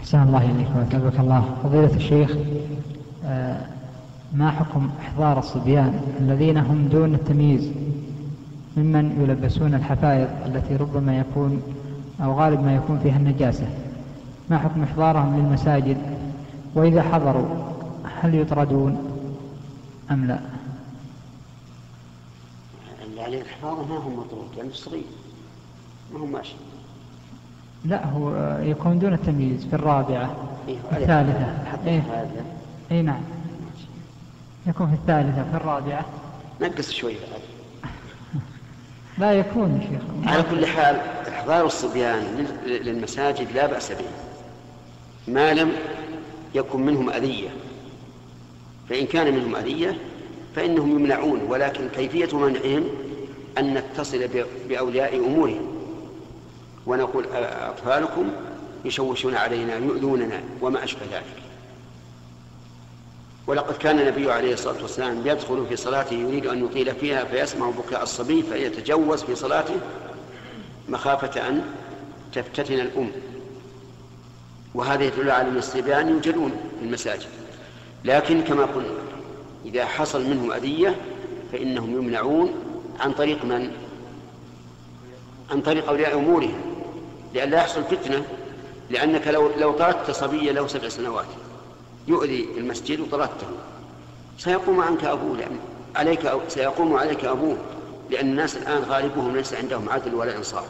أحسن الله إليك وأثابك الله. فضيلة الشيخ آه، ما حكم إحضار الصبيان الذين هم دون التمييز ممن يلبسون الحفائض التي ربما يكون أو غالب ما يكون فيها النجاسة؟ ما حكم إحضارهم للمساجد؟ وإذا حضروا هل يطردون أم لا؟ اللي عليه الحفاظ ما هم مطرود لأنه صغير. ما هم ماشي لا هو يكون دون التمييز في الرابعة إيه الثالثة. حتى إيه. أي نعم. يكون في الثالثة في الرابعة. نقص شوي. بعد لا يكون يا شيخ. على كل حال إحضار الصبيان لل- للمساجد لا بأس به. ما لم يكن منهم أذية. فإن كان منهم أذية فإنهم يمنعون ولكن كيفية منعهم؟ أن نتصل بأولياء أمورهم. ونقول أطفالكم يشوشون علينا يؤذوننا وما أشبه ذلك. ولقد كان النبي عليه الصلاة والسلام يدخل في صلاته يريد أن يطيل فيها فيسمع بكاء الصبي فيتجوز في صلاته مخافة أن تفتتن الأم. وهذا يدل على أن الصبيان يوجدون في المساجد. لكن كما قلنا إذا حصل منهم أذية فإنهم يمنعون عن طريق من؟ عن طريق أولياء أمورهم. لئلا يحصل فتنة لأنك لو لو طردت صبيا له سبع سنوات يؤذي المسجد وطردته. سيقوم عنك أبوه لأن عليك أو سيقوم عليك أبوه لأن الناس الآن غالبهم ليس عندهم عدل ولا إنصاف.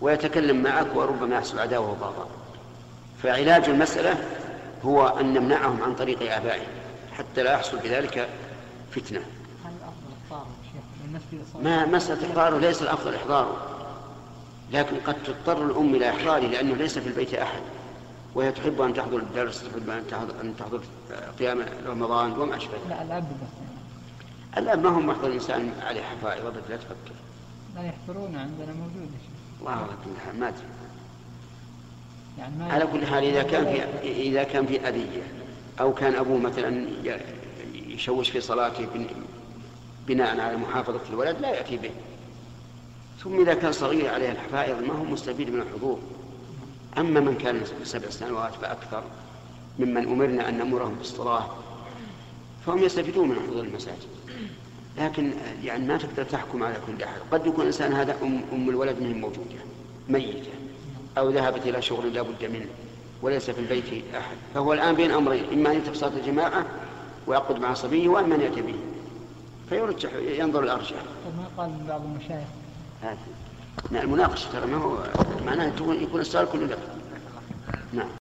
ويتكلم معك وربما يحصل عداوة وبغضاء فعلاج المسألة هو أن نمنعهم عن طريق آبائهم حتى لا يحصل بذلك فتنة. ما مسألة إحضاره ليس الأفضل إحضاره. لكن قد تضطر الأم إلى إحضاره لأنه ليس في البيت أحد وهي تحب أن تحضر الدرس تحب أن تحضر, أن تحضر قيام رمضان وما أشبه. لا الأب بس. الآن ما هم محضر الإنسان عليه حفائظ أبدا لا تفكر. لا يحضرون عندنا موجود الله حال ما أدري. يعني ما على كل حال إذا كان في إذا كان في أذية أو كان أبوه مثلا يشوش في صلاته بن- بناء على محافظة الولد لا يأتي به. ثم إذا كان صغير عليه الحفائظ ما هو مستفيد من الحضور. أما من كان سبع سنوات فأكثر ممن أمرنا أن نأمرهم بالصلاة فهم يستفيدون من حضور المساجد. لكن يعني ما تقدر تحكم على كل أحد. قد يكون الإنسان هذا أم, أم الولد منهم موجودة ميتة أو ذهبت إلى شغل لا بد منه وليس في البيت أحد. فهو الآن بين أمرين إما أن يترك صلاة الجماعة ويعقد مع صبيه وإما أن يأتي به. فيرجح ينظر الأرجح. ما قال بعض المشايخ. نعم، المناقشة ترى ما هو معناه يكون يكون السؤال كله لك نعم.